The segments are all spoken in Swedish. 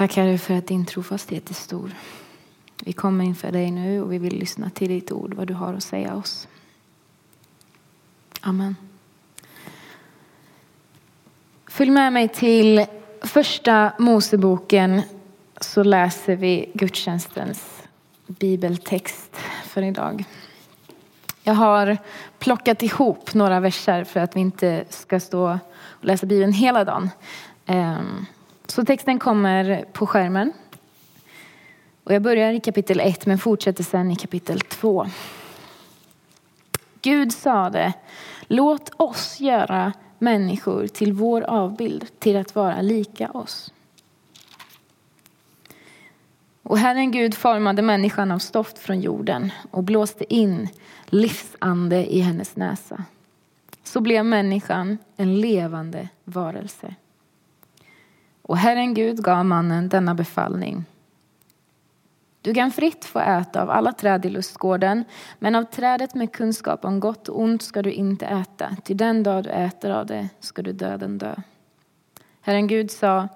Tack Herre för att din trofasthet är stor. Vi kommer inför dig nu och vi vill lyssna till ditt ord, vad du har att säga oss. Amen. Följ med mig till första Moseboken så läser vi gudstjänstens bibeltext för idag. Jag har plockat ihop några verser för att vi inte ska stå och läsa Bibeln hela dagen. Ehm, så texten kommer på skärmen. Och jag börjar i kapitel 1 men fortsätter sen i kapitel 2. Gud sade, låt oss göra människor till vår avbild, till att vara lika oss. Och Herren Gud formade människan av stoft från jorden och blåste in livsande i hennes näsa. Så blev människan en levande varelse. Och Herren Gud gav mannen denna befallning. Du kan fritt få äta av alla träd i lustgården, men av trädet med kunskap om gott och ont ska du inte äta, ty den dag du äter av det ska du döden dö. Herren Gud sa,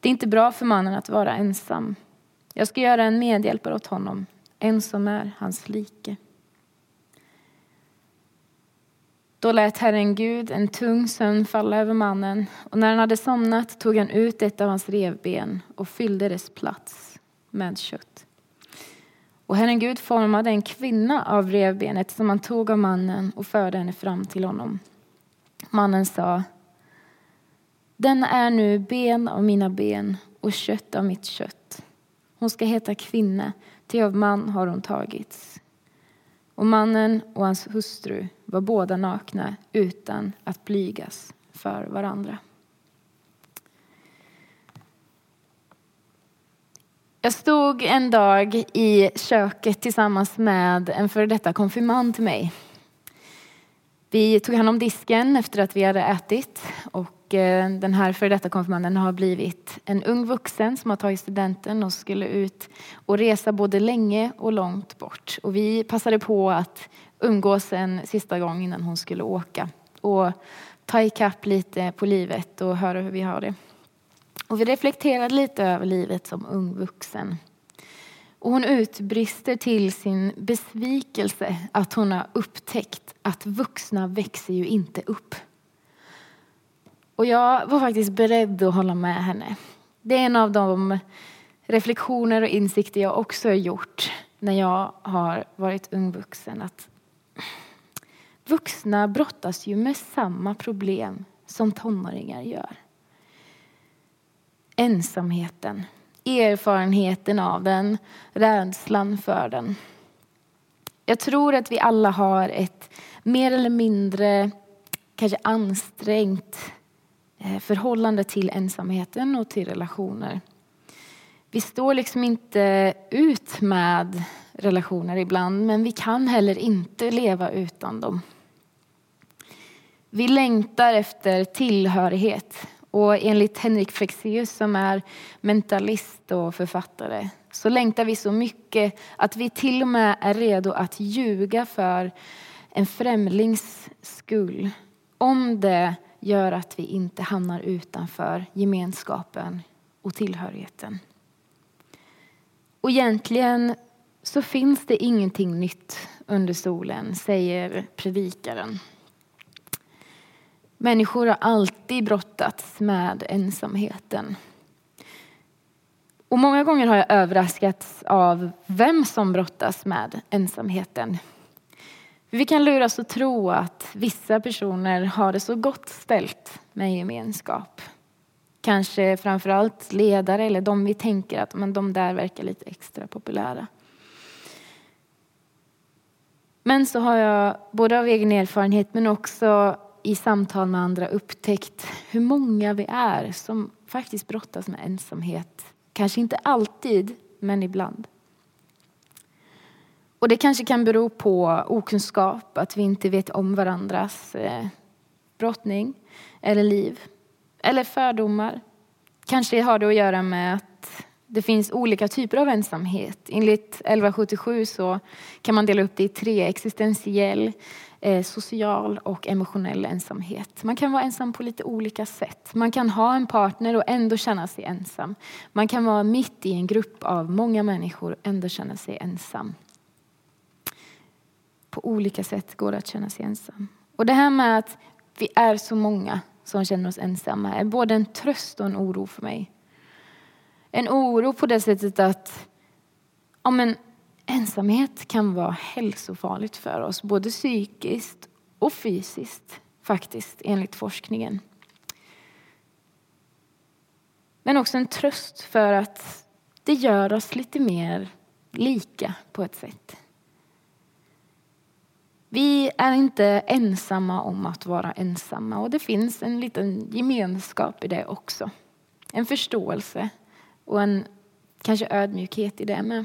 det är inte bra för mannen att vara ensam. Jag ska göra en medhjälpare åt honom, en som är hans like. Då lät Herren Gud en tung sömn falla över mannen och när han hade somnat tog han ut ett av hans revben och fyllde dess plats med kött. Och Herren Gud formade en kvinna av revbenet som han tog av mannen och förde henne fram till honom. Mannen sa, den är nu ben av mina ben och kött av mitt kött. Hon ska heta kvinna, ty av man har hon tagits. Och mannen och hans hustru var båda nakna utan att blygas för varandra. Jag stod en dag i köket tillsammans med en före detta konfirmand till mig. Vi tog hand om disken efter att vi hade ätit och Eh, den här före detta konfirmanden har blivit en ung vuxen som har tagit studenten och skulle ut och resa både länge och långt bort. Och vi passade på att umgås en sista gång innan hon skulle åka och ta ikapp lite på livet och höra hur vi har det. Och vi reflekterade lite över livet som ung vuxen. Och hon utbrister till sin besvikelse att hon har upptäckt att vuxna växer ju inte upp. Och jag var faktiskt beredd att hålla med henne. Det är en av de reflektioner och insikter jag också har gjort när jag har varit ung vuxen. Att vuxna brottas ju med samma problem som tonåringar gör ensamheten, erfarenheten av den, rädslan för den. Jag tror att vi alla har ett mer eller mindre kanske ansträngt Eh, förhållande till ensamheten och till relationer. Vi står liksom inte ut med relationer ibland, men vi kan heller inte leva utan dem. Vi längtar efter tillhörighet och enligt Henrik Fexeus som är mentalist och författare så längtar vi så mycket att vi till och med är redo att ljuga för en främlings skull. Om det gör att vi inte hamnar utanför gemenskapen och tillhörigheten. Och egentligen så finns det ingenting nytt under solen, säger predikaren. Människor har alltid brottats med ensamheten. Och många gånger har jag överraskats av vem som brottas med ensamheten. Vi kan luras att tro att vissa personer har det så gott ställt med gemenskap. Kanske framförallt ledare eller de vi tänker att men de där verkar lite extra populära. Men så har jag både av egen erfarenhet men också i samtal med andra upptäckt hur många vi är som faktiskt brottas med ensamhet. Kanske inte alltid, men ibland. Och det kanske kan bero på okunskap, att vi inte vet om varandras eh, brottning eller liv. Eller fördomar. Kanske har det att göra med att Det finns olika typer av ensamhet. Enligt 1177 så kan man dela upp det i tre, existentiell, eh, social och emotionell ensamhet. Man kan vara ensam på lite olika sätt. Man kan ha en partner och ändå känna sig ensam. Man kan vara mitt i en grupp av många människor och ändå känna sig ensam. På olika sätt går det att känna sig ensam. Och det här med att vi är så många som känner oss ensamma är både en tröst och en oro för mig. En oro på det sättet att ja, men, ensamhet kan vara hälsofarligt för oss, både psykiskt och fysiskt faktiskt, enligt forskningen. Men också en tröst för att det gör oss lite mer lika på ett sätt. Vi är inte ensamma om att vara ensamma och det finns en liten gemenskap i det också. En förståelse och en kanske ödmjukhet i det med.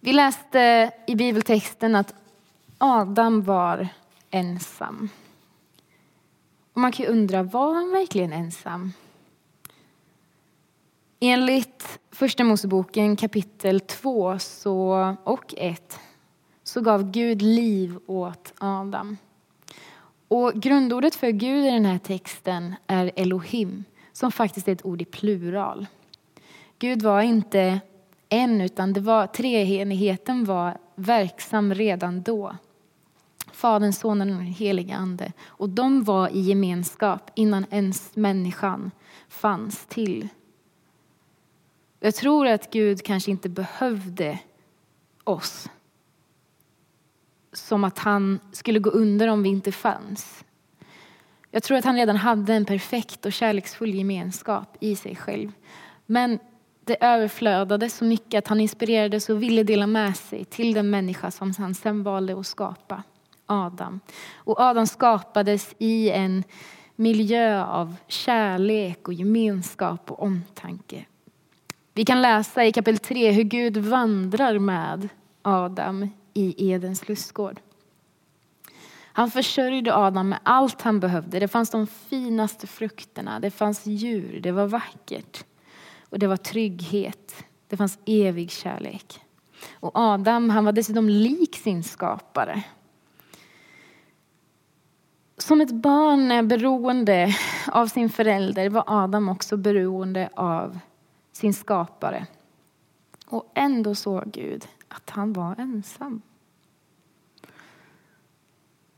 Vi läste i bibeltexten att Adam var ensam. Och man kan ju undra, var han verkligen ensam? Enligt Första Moseboken kapitel 2 så, och 1 så gav Gud liv åt Adam. Och grundordet för Gud i den här texten är Elohim, som faktiskt är ett ord i plural. Gud var inte en, utan det var, treenigheten var verksam redan då. Fadern, Sonen och den helige Ande. Och de var i gemenskap innan ens människan fanns till. Jag tror att Gud kanske inte behövde oss som att han skulle gå under om vi inte fanns. Jag tror att han redan hade en perfekt och kärleksfull gemenskap i sig själv. Men det överflödade så mycket att han inspirerades och ville dela med sig till den människa som han sen valde att skapa, Adam. Och Adam skapades i en miljö av kärlek och gemenskap och omtanke. Vi kan läsa i kapitel 3 hur Gud vandrar med Adam i Edens lustgård. Han försörjde Adam med allt han behövde. Det fanns de finaste frukterna, det fanns djur, det var vackert. Och det var trygghet, det fanns evig kärlek. Och Adam han var dessutom lik sin skapare. Som ett barn är beroende av sin förälder var Adam också beroende av sin skapare. Och ändå såg Gud att han var ensam.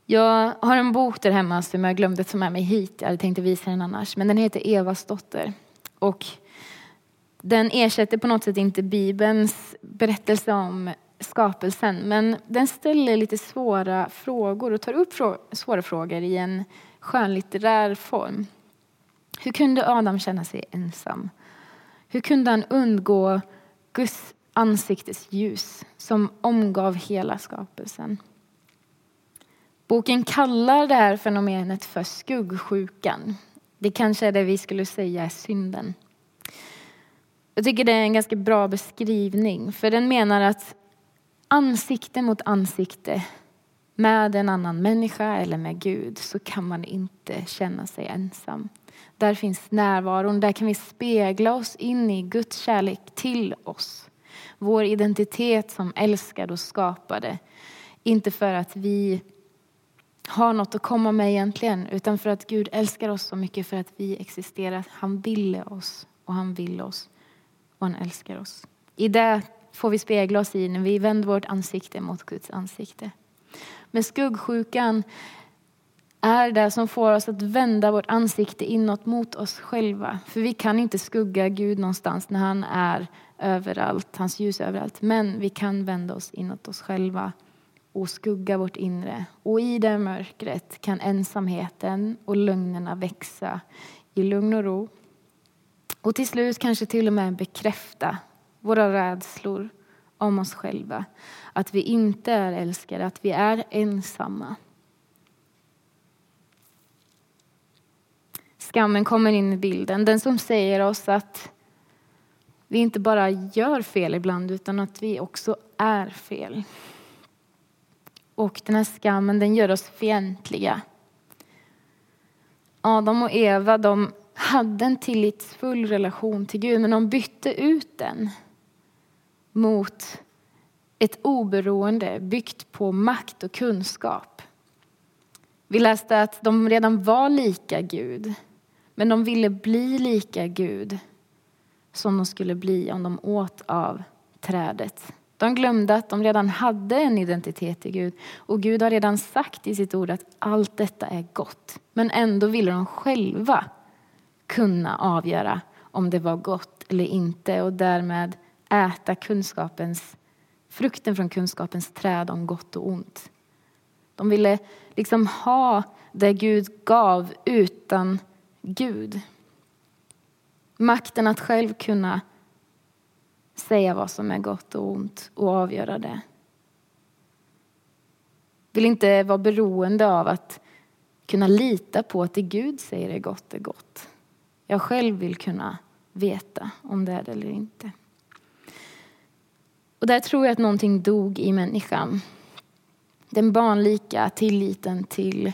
Jag har en bok där hemma som jag glömde ta med mig hit. Jag hade tänkt visa den annars. Men den heter Evas dotter. Och den ersätter på något sätt inte Bibelns berättelse om skapelsen. Men den ställer lite svåra frågor och tar upp svåra frågor i en skönlitterär form. Hur kunde Adam känna sig ensam? Hur kunde han undgå Guds Ansiktets ljus som omgav hela skapelsen. Boken kallar det här fenomenet för skuggsjukan. Det kanske är det vi skulle säga är synden. Jag tycker det är en ganska bra beskrivning, för den menar att ansikte mot ansikte med en annan människa eller med Gud så kan man inte känna sig ensam. Där finns närvaron, där kan vi spegla oss in i Guds kärlek till oss vår identitet som älskade och skapade. Inte för att vi har något att komma med egentligen, utan för att Gud älskar oss så mycket för att vi existerar. Han ville oss och han vill oss och han älskar oss. I det får vi spegla oss i när vi vänder vårt ansikte mot Guds ansikte. Men skuggsjukan är det som får oss att vända vårt ansikte inåt mot oss själva. För vi kan inte skugga Gud någonstans när han är överallt, hans ljus överallt. Men vi kan vända oss inåt oss själva och skugga vårt inre. Och i det mörkret kan ensamheten och lögnerna växa i lugn och ro. Och till slut kanske till och med bekräfta våra rädslor om oss själva. Att vi inte är älskade, att vi är ensamma. Skammen kommer in i bilden. Den som säger oss att vi inte bara gör fel ibland utan att vi också är fel. Och den här skammen den gör oss fientliga. Adam och Eva de hade en tillitsfull relation till Gud, men de bytte ut den mot ett oberoende byggt på makt och kunskap. Vi läste att de redan var lika Gud, men de ville bli lika Gud som de skulle bli om de åt av trädet. De glömde att de redan hade en identitet i Gud. Och Gud har redan sagt i sitt ord att allt detta är gott. Men ändå ville de själva kunna avgöra om det var gott eller inte och därmed äta kunskapens, frukten från kunskapens träd om gott och ont. De ville liksom ha det Gud gav utan Gud. Makten att själv kunna säga vad som är gott och ont och avgöra det. Vill inte vara beroende av att kunna lita på att det Gud säger är gott är gott. Jag själv vill kunna veta om det är det eller inte. Och där tror jag att någonting dog i människan. Den barnlika tilliten till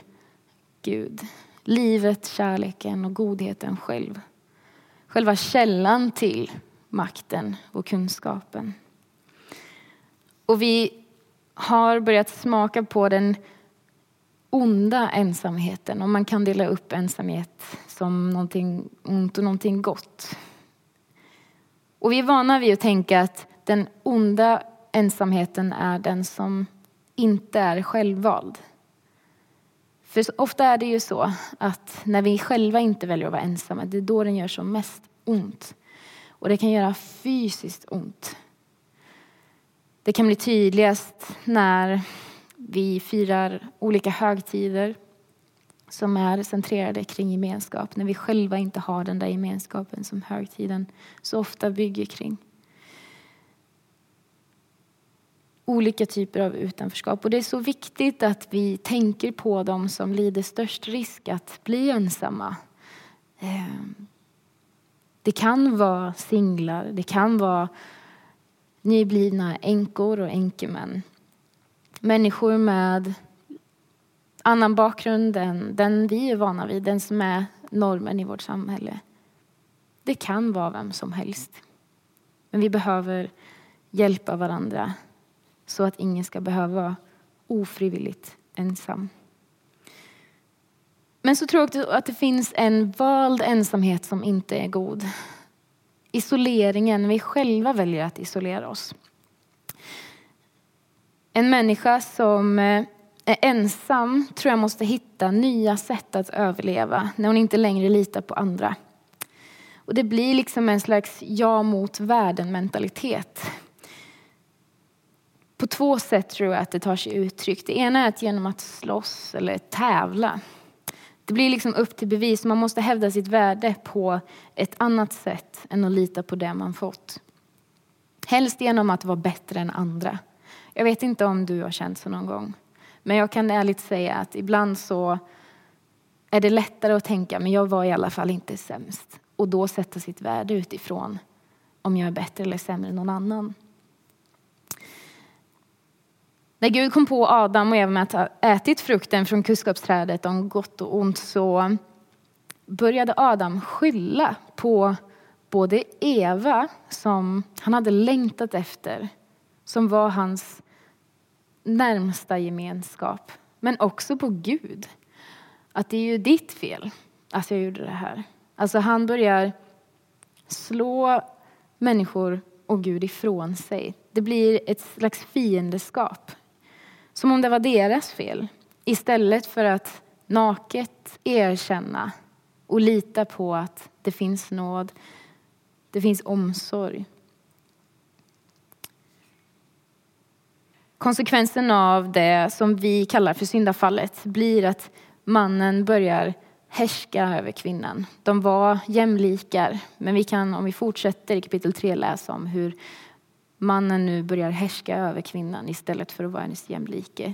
Gud. Livet, kärleken och godheten själv. Själva källan till makten och kunskapen. Och vi har börjat smaka på den onda ensamheten. om man kan dela upp ensamhet som någonting ont och någonting gott. Och vi är vana vid att tänka att den onda ensamheten är den som inte är självvald. För ofta är det ju så att när vi själva inte väljer att vara ensamma, det är då den gör som mest ont. Och det kan göra fysiskt ont. Det kan bli tydligast när vi firar olika högtider som är centrerade kring gemenskap. När vi själva inte har den där gemenskapen som högtiden så ofta bygger kring. Olika typer av utanförskap. Och det är så viktigt att vi tänker på dem som lider störst risk att bli ensamma. Ehm, det kan vara singlar, det kan vara nyblivna änkor och änkemän. Människor med annan bakgrund än den vi är vana vid, den som är normen i vårt samhälle. Det kan vara vem som helst. Men vi behöver hjälpa varandra så att ingen ska behöva vara ofrivilligt ensam. Men så tror jag att det finns en vald ensamhet som inte är god. Isoleringen, vi själva väljer att isolera oss. En människa som eh, är ensam tror jag måste hitta nya sätt att överleva när hon inte längre litar på andra. Och det blir liksom en slags ja mot världen-mentalitet. På två sätt tror jag att det tar sig uttryck. Det ena är att genom att slåss eller tävla. Det blir liksom upp till bevis. Man måste hävda sitt värde på ett annat sätt än att lita på det man fått. Helst genom att vara bättre än andra. Jag vet inte om du har känt så någon gång. Men jag kan ärligt säga att ibland så är det lättare att tänka, men jag var i alla fall inte sämst. Och då sätta sitt värde utifrån om jag är bättre eller sämre än någon annan. När Gud kom på Adam och Eva med att ha ätit frukten från kunskapsträdet om gott och ont så började Adam skylla på både Eva, som han hade längtat efter, som var hans närmsta gemenskap, men också på Gud. Att det är ju ditt fel att jag gjorde det här. Alltså han börjar slå människor och Gud ifrån sig. Det blir ett slags fiendeskap som om det var deras fel. Istället för att naket erkänna och lita på att det finns nåd, det finns omsorg. Konsekvensen av det som vi kallar för syndafallet blir att mannen börjar härska över kvinnan. De var jämlikar, men vi kan om vi fortsätter i kapitel 3 läsa om hur mannen nu börjar härska över kvinnan istället för att vara hennes jämlike.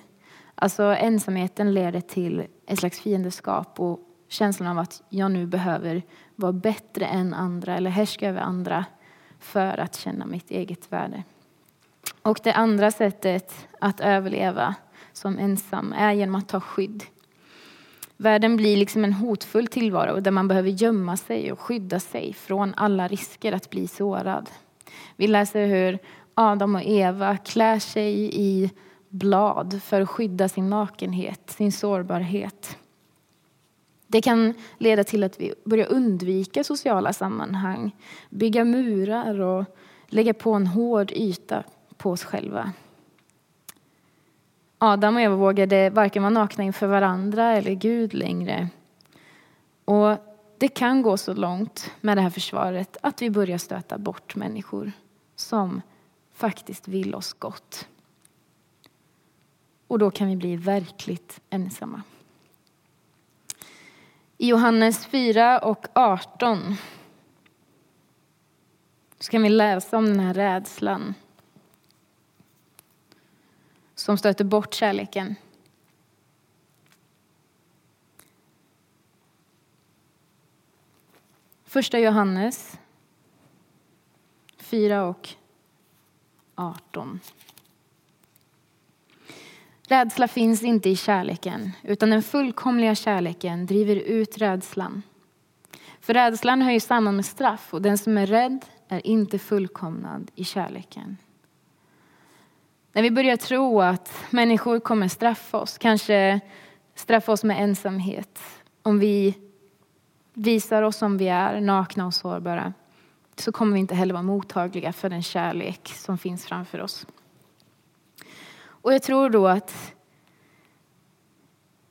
Alltså ensamheten leder till ett slags fiendeskap och känslan av att jag nu behöver vara bättre än andra eller härska över andra för att känna mitt eget värde. Och det andra sättet att överleva som ensam är genom att ta skydd. Världen blir liksom en hotfull tillvaro där man behöver gömma sig och skydda sig från alla risker att bli sårad. Vi läser hur Adam och Eva klär sig i blad för att skydda sin nakenhet, sin sårbarhet. Det kan leda till att vi börjar undvika sociala sammanhang, bygga murar och lägga på en hård yta på oss själva. Adam och Eva vågade varken vara nakna inför varandra eller Gud längre. Och det kan gå så långt med det här försvaret att vi börjar stöta bort människor som faktiskt vill oss gott. Och då kan vi bli verkligt ensamma. I Johannes 4 och 18 så kan vi läsa om den här rädslan som stöter bort kärleken. Första Johannes 4 och 18. Rädsla finns inte i kärleken, utan den fullkomliga kärleken driver ut rädslan. För rädslan hör ju samman med straff och den som är rädd är inte fullkomnad i kärleken. När vi börjar tro att människor kommer straffa oss, kanske straffa oss med ensamhet, om vi visar oss som vi är, nakna och sårbara, så kommer vi inte heller vara mottagliga för den kärlek som finns framför oss. Och jag tror då att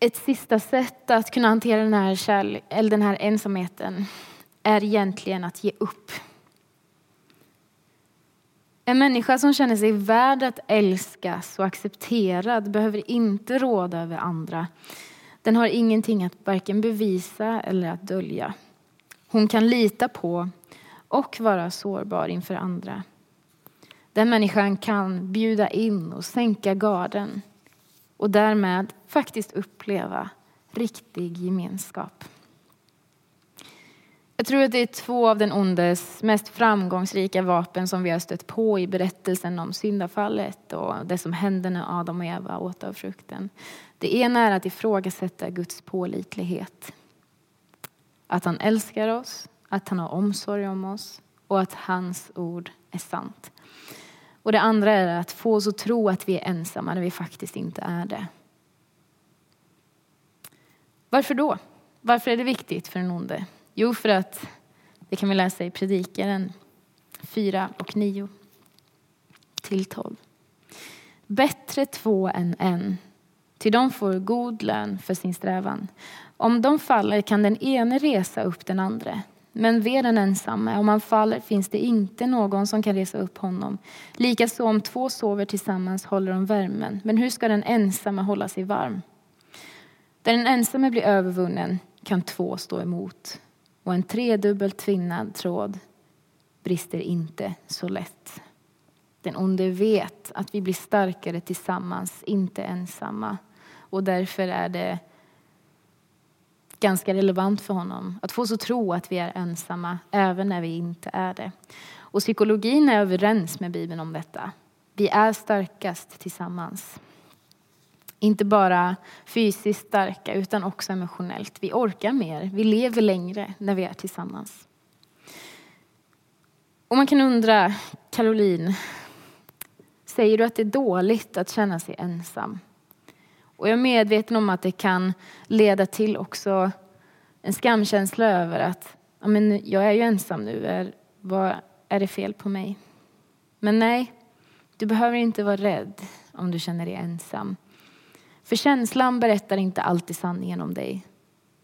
ett sista sätt att kunna hantera den här, kärlek, eller den här ensamheten är egentligen att ge upp. En människa som känner sig värd att älskas och accepterad behöver inte råda över andra. Den har ingenting att varken bevisa eller att dölja. Hon kan lita på och vara sårbar inför andra. Den människan kan bjuda in och sänka garden och därmed faktiskt uppleva riktig gemenskap. Jag tror att det är två av den ondes mest framgångsrika vapen som vi har stött på i berättelsen om syndafallet och det som hände när Adam och Eva åt av frukten. Det ena är att ifrågasätta Guds pålitlighet. Att han älskar oss, att han har omsorg om oss och att hans ord är sant. Och det andra är att få oss att tro att vi är ensamma när vi faktiskt inte är det. Varför då? Varför är det viktigt för den onde? Jo, för att det kan vi läsa i Predikaren 4 och 9 till 12. Bättre två än en, till de får god lön för sin strävan. Om de faller kan den ene resa upp den andra. Men ve den ensamme, om han faller finns det inte någon som kan resa upp honom. Likaså om två sover tillsammans håller de värmen. Men hur ska den ensamme hålla sig varm? Där den ensamme blir övervunnen kan två stå emot. Och en tredubbelt tvinnad tråd brister inte så lätt. Den onde vet att vi blir starkare tillsammans, inte ensamma. Och därför är det ganska relevant för honom att få oss att tro att vi är ensamma även när vi inte är det. Och psykologin är överens med Bibeln om detta. Vi är starkast tillsammans. Inte bara fysiskt starka utan också emotionellt. Vi orkar mer, vi lever längre när vi är tillsammans. Och man kan undra, Caroline, säger du att det är dåligt att känna sig ensam? Och jag är medveten om att det kan leda till också en skamkänsla över att ja, men jag är ju ensam nu, är, vad är det fel på mig? Men nej, du behöver inte vara rädd om du känner dig ensam. För känslan berättar inte alltid sanningen om dig.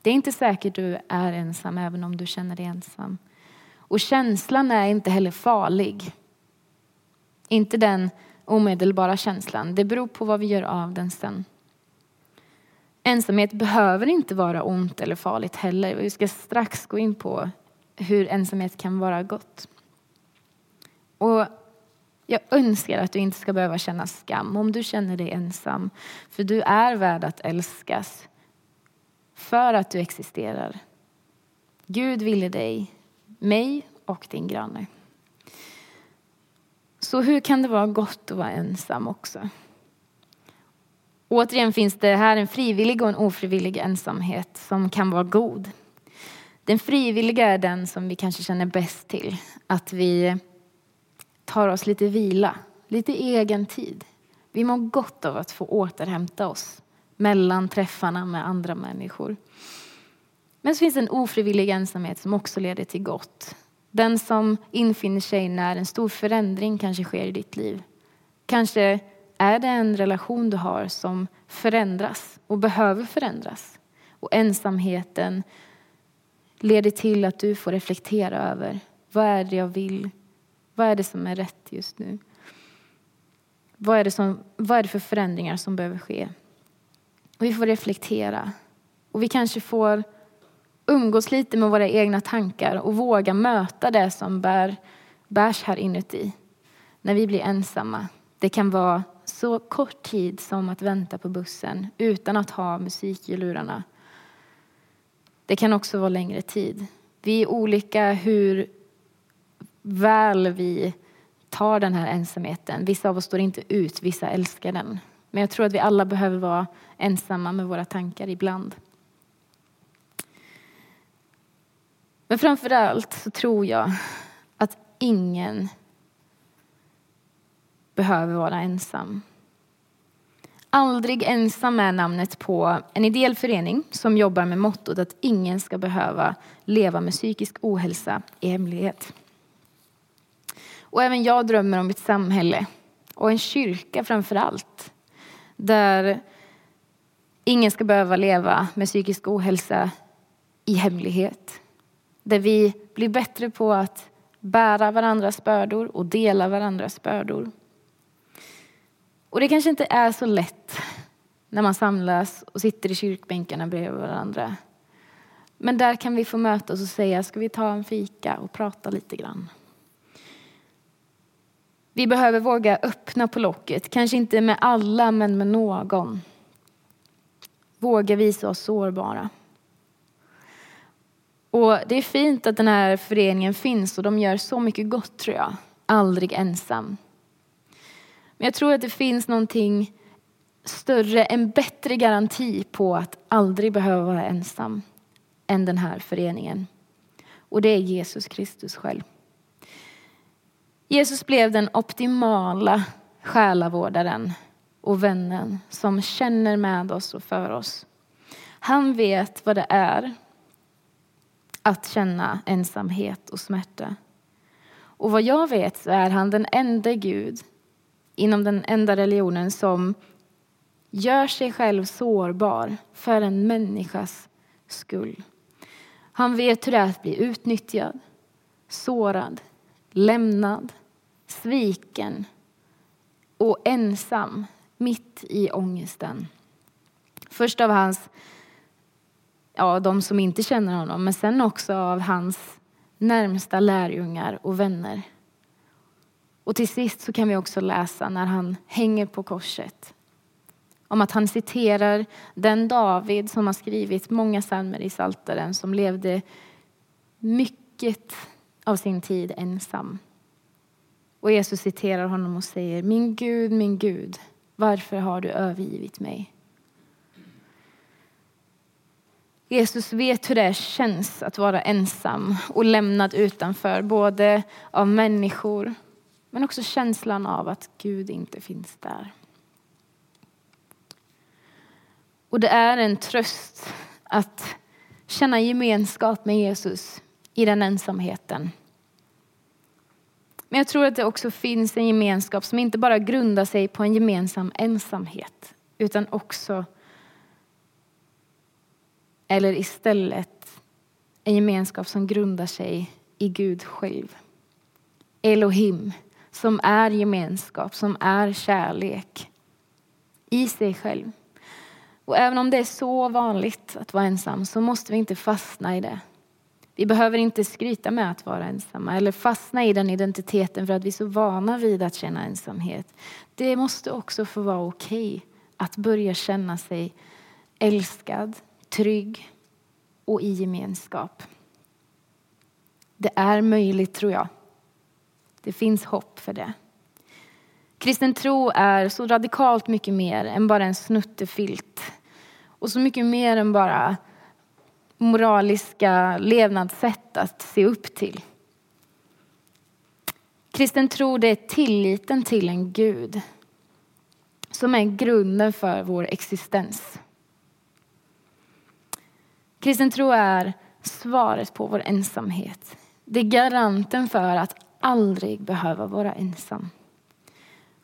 Det är inte säkert du är ensam även om du känner dig ensam. Och känslan är inte heller farlig. Inte den omedelbara känslan. Det beror på vad vi gör av den sen. Ensamhet behöver inte vara ont eller farligt heller. Vi ska strax gå in på hur ensamhet kan vara gott. Och jag önskar att du inte ska behöva känna skam om du känner dig ensam. För du är värd att älskas för att du existerar. Gud ville dig, mig och din granne. Så hur kan det vara gott att vara ensam också? Återigen finns det här en frivillig och en ofrivillig ensamhet som kan vara god. Den frivilliga är den som vi kanske känner bäst till. Att vi tar oss lite vila, lite egen tid. Vi mår gott av att få återhämta oss mellan träffarna med andra människor. Men så finns en ofrivillig ensamhet som också leder till gott. Den som infinner sig när en stor förändring kanske sker i ditt liv. Kanske är det en relation du har som förändras och behöver förändras. Och ensamheten leder till att du får reflektera över vad är det jag vill? Vad är det som är rätt just nu? Vad är det, som, vad är det för förändringar som behöver ske? Och vi får reflektera. Och vi kanske får umgås lite med våra egna tankar och våga möta det som bär, bärs här inuti. När vi blir ensamma. Det kan vara så kort tid som att vänta på bussen utan att ha musik i lurarna. Det kan också vara längre tid. Vi är olika hur väl vi tar den här ensamheten. Vissa av oss står inte ut, vissa älskar den. Men jag tror att vi alla behöver vara ensamma med våra tankar ibland. Men framför allt så tror jag att ingen behöver vara ensam. Aldrig ensam är namnet på en ideell förening som jobbar med mottot att ingen ska behöva leva med psykisk ohälsa i hemlighet. Och även jag drömmer om ett samhälle och en kyrka framför allt där ingen ska behöva leva med psykisk ohälsa i hemlighet. Där vi blir bättre på att bära varandras bördor och dela varandras bördor. Och det kanske inte är så lätt när man samlas och sitter i kyrkbänkarna bredvid varandra. Men där kan vi få mötas och säga, ska vi ta en fika och prata lite grann? Vi behöver våga öppna på locket, kanske inte med alla men med någon. Våga visa oss sårbara. Och det är fint att den här föreningen finns och de gör så mycket gott tror jag. Aldrig ensam. Men jag tror att det finns någonting större, en bättre garanti på att aldrig behöva vara ensam än den här föreningen. Och det är Jesus Kristus själv. Jesus blev den optimala själavårdaren och vännen som känner med oss och för oss. Han vet vad det är att känna ensamhet och smärta. Och vad jag vet så är han den enda Gud inom den enda religionen som gör sig själv sårbar för en människas skull. Han vet hur det är att bli utnyttjad, sårad, lämnad, sviken och ensam mitt i ångesten. Först av hans, ja, de som inte känner honom, men sen också av hans närmsta lärjungar och vänner. Och till sist så kan vi också läsa när han hänger på korset om att han citerar den David som har skrivit många psalmer i Salteren som levde mycket av sin tid ensam. Och Jesus citerar honom och säger Min Gud, min Gud, varför har du övergivit mig? Jesus vet hur det känns att vara ensam och lämnad utanför, både av människor men också känslan av att Gud inte finns där. Och det är en tröst att känna gemenskap med Jesus i den ensamheten. Men jag tror att det också finns en gemenskap som inte bara grundar sig på en gemensam ensamhet utan också, eller istället, en gemenskap som grundar sig i Gud själv. Elohim, som är gemenskap, som är kärlek i sig själv. Och även om det är så vanligt att vara ensam så måste vi inte fastna i det. Vi behöver inte skryta med att vara ensamma eller fastna i den identiteten för att vi är så vana vid att känna ensamhet. Det måste också få vara okej okay att börja känna sig älskad, trygg och i gemenskap. Det är möjligt tror jag. Det finns hopp för det. Kristen tro är så radikalt mycket mer än bara en snuttefilt. Och så mycket mer än bara moraliska levnadssätt att se upp till. Kristen tro det är tilliten till en Gud som är grunden för vår existens. Kristen tro är svaret på vår ensamhet. Det är garanten för att aldrig behöva vara ensam.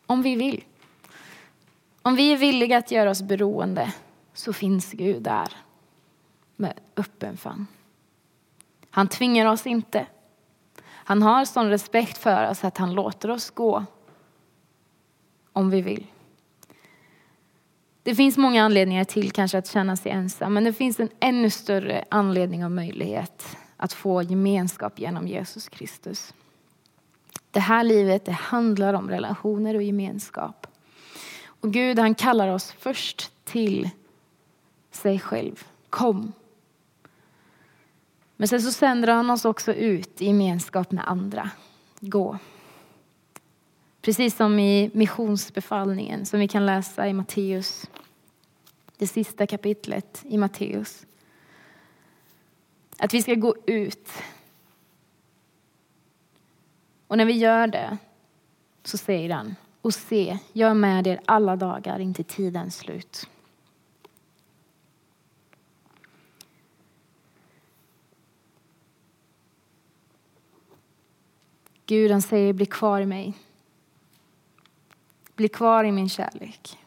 Om vi vill. Om vi är villiga att göra oss beroende så finns Gud där med öppen famn. Han tvingar oss inte. Han har sån respekt för oss att han låter oss gå om vi vill. Det finns många anledningar till kanske att känna sig ensam, men det finns en ännu större anledning och möjlighet att få gemenskap genom Jesus Kristus. Det här livet det handlar om relationer och gemenskap. Och Gud han kallar oss först till sig själv. Kom. Men sen så sänder han oss också ut i gemenskap med andra. Gå. Precis som i missionsbefallningen som vi kan läsa i Matteus, det sista kapitlet i Matteus. Att vi ska gå ut. Och när vi gör det så säger han, och se, jag är med er alla dagar in till tidens slut. Gud han säger, bli kvar i mig. Bli kvar i min kärlek.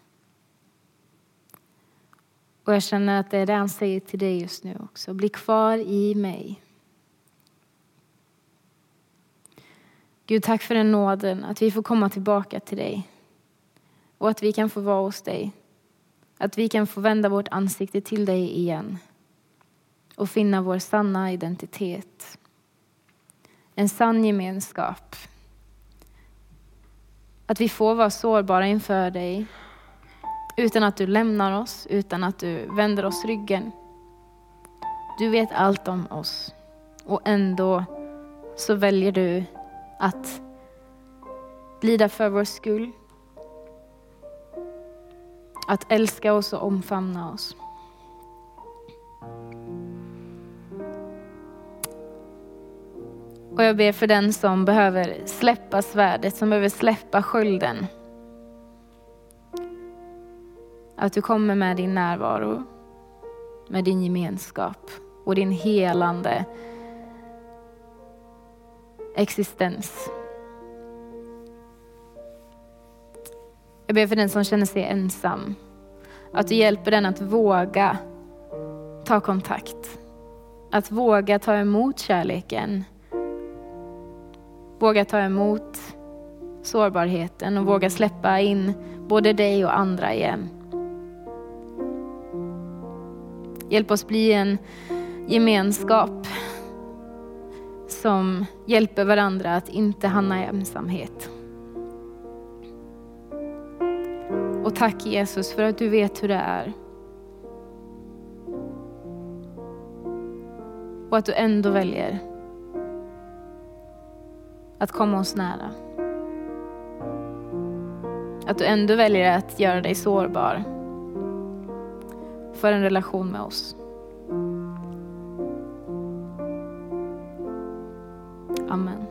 Och jag känner att det är det han säger till dig just nu också. Bli kvar i mig. Gud, tack för den nåden att vi får komma tillbaka till dig. Och att vi kan få vara hos dig. Att vi kan få vända vårt ansikte till dig igen. Och finna vår sanna identitet. En sann gemenskap. Att vi får vara sårbara inför dig utan att du lämnar oss, utan att du vänder oss ryggen. Du vet allt om oss och ändå så väljer du att lida för vår skull. Att älska oss och omfamna oss. Och jag ber för den som behöver släppa svärdet, som behöver släppa skölden. Att du kommer med din närvaro, med din gemenskap och din helande existens. Jag ber för den som känner sig ensam, att du hjälper den att våga ta kontakt. Att våga ta emot kärleken. Våga ta emot sårbarheten och våga släppa in både dig och andra igen. Hjälp oss bli en gemenskap som hjälper varandra att inte hamna i ensamhet. Och tack Jesus för att du vet hur det är. Och att du ändå väljer att komma oss nära. Att du ändå väljer att göra dig sårbar för en relation med oss. Amen.